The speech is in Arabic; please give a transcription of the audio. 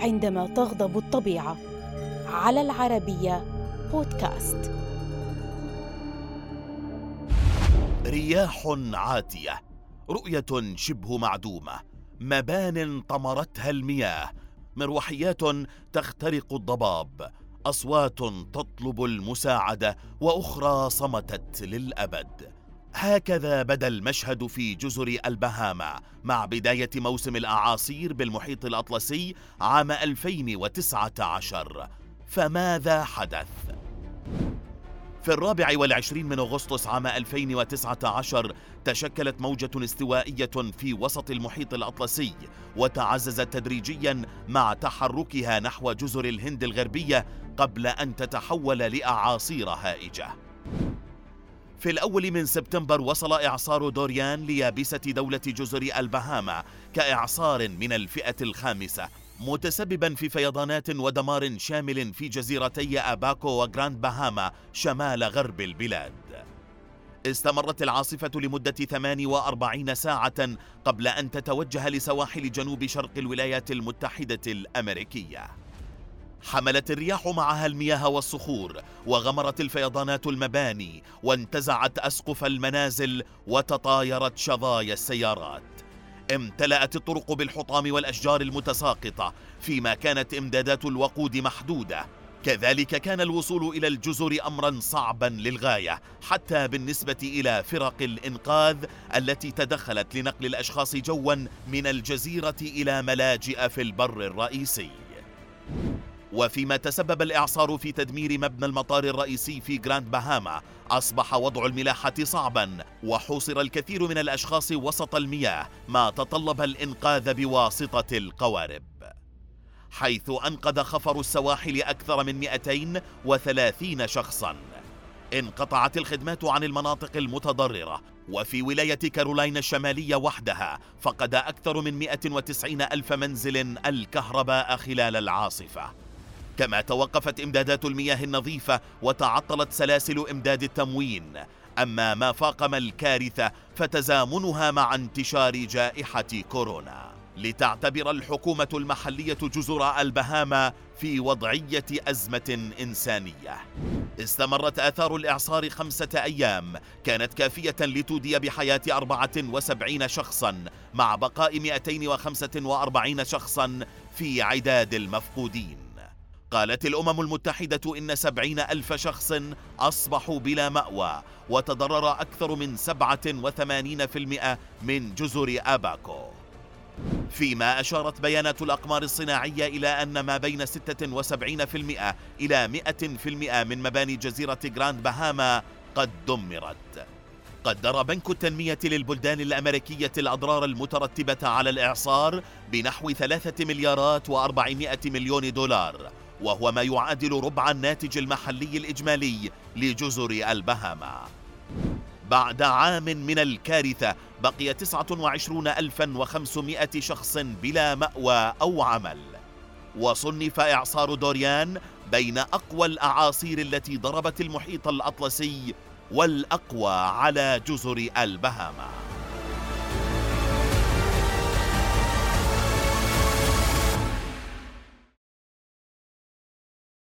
عندما تغضب الطبيعة. على العربية بودكاست. رياح عاتية. رؤية شبه معدومة. مبان طمرتها المياه. مروحيات تخترق الضباب. أصوات تطلب المساعدة وأخرى صمتت للأبد. هكذا بدا المشهد في جزر البهاما مع بداية موسم الأعاصير بالمحيط الأطلسي عام 2019 فماذا حدث؟ في الرابع والعشرين من أغسطس عام 2019 تشكلت موجة استوائية في وسط المحيط الأطلسي وتعززت تدريجيا مع تحركها نحو جزر الهند الغربية قبل أن تتحول لأعاصير هائجة. في الأول من سبتمبر وصل إعصار دوريان ليابسة دولة جزر البهاما كإعصار من الفئة الخامسة متسببا في فيضانات ودمار شامل في جزيرتي أباكو وغراند بهاما شمال غرب البلاد. استمرت العاصفة لمدة 48 ساعة قبل أن تتوجه لسواحل جنوب شرق الولايات المتحدة الأمريكية. حملت الرياح معها المياه والصخور وغمرت الفيضانات المباني وانتزعت أسقف المنازل وتطايرت شظايا السيارات. امتلأت الطرق بالحطام والأشجار المتساقطة فيما كانت إمدادات الوقود محدودة. كذلك كان الوصول إلى الجزر أمرا صعبا للغاية حتى بالنسبة إلى فرق الإنقاذ التي تدخلت لنقل الأشخاص جوا من الجزيرة إلى ملاجئ في البر الرئيسي. وفيما تسبب الإعصار في تدمير مبنى المطار الرئيسي في جراند بهاما أصبح وضع الملاحة صعبا وحوصر الكثير من الأشخاص وسط المياه ما تطلب الإنقاذ بواسطة القوارب. حيث أنقذ خفر السواحل أكثر من 230 شخصا. انقطعت الخدمات عن المناطق المتضررة وفي ولاية كارولاينا الشمالية وحدها فقد أكثر من 190 ألف منزل الكهرباء خلال العاصفة. كما توقفت إمدادات المياه النظيفة وتعطلت سلاسل إمداد التموين. أما ما فاقم الكارثة فتزامنها مع انتشار جائحة كورونا. لتعتبر الحكومة المحلية جزر البهاما في وضعية أزمة إنسانية. استمرت آثار الإعصار خمسة أيام. كانت كافية لتودي بحياة 74 شخصا مع بقاء 245 شخصا في عداد المفقودين. قالت الأمم المتحدة إن سبعين ألف شخص أصبحوا بلا مأوى وتضرر أكثر من سبعة وثمانين في المئة من جزر أباكو. فيما أشارت بيانات الأقمار الصناعية إلى أن ما بين 76% إلى 100% من مباني جزيرة جراند بهاما قد دمرت. قدر بنك التنمية للبلدان الأمريكية الأضرار المترتبة على الإعصار بنحو ثلاثة مليارات وأربعمائة مليون دولار. وهو ما يعادل ربع الناتج المحلي الإجمالي لجزر البهاما. بعد عام من الكارثة بقي 29500 شخص بلا مأوى أو عمل. وصنف إعصار دوريان بين أقوى الأعاصير التي ضربت المحيط الأطلسي والأقوى على جزر البهاما.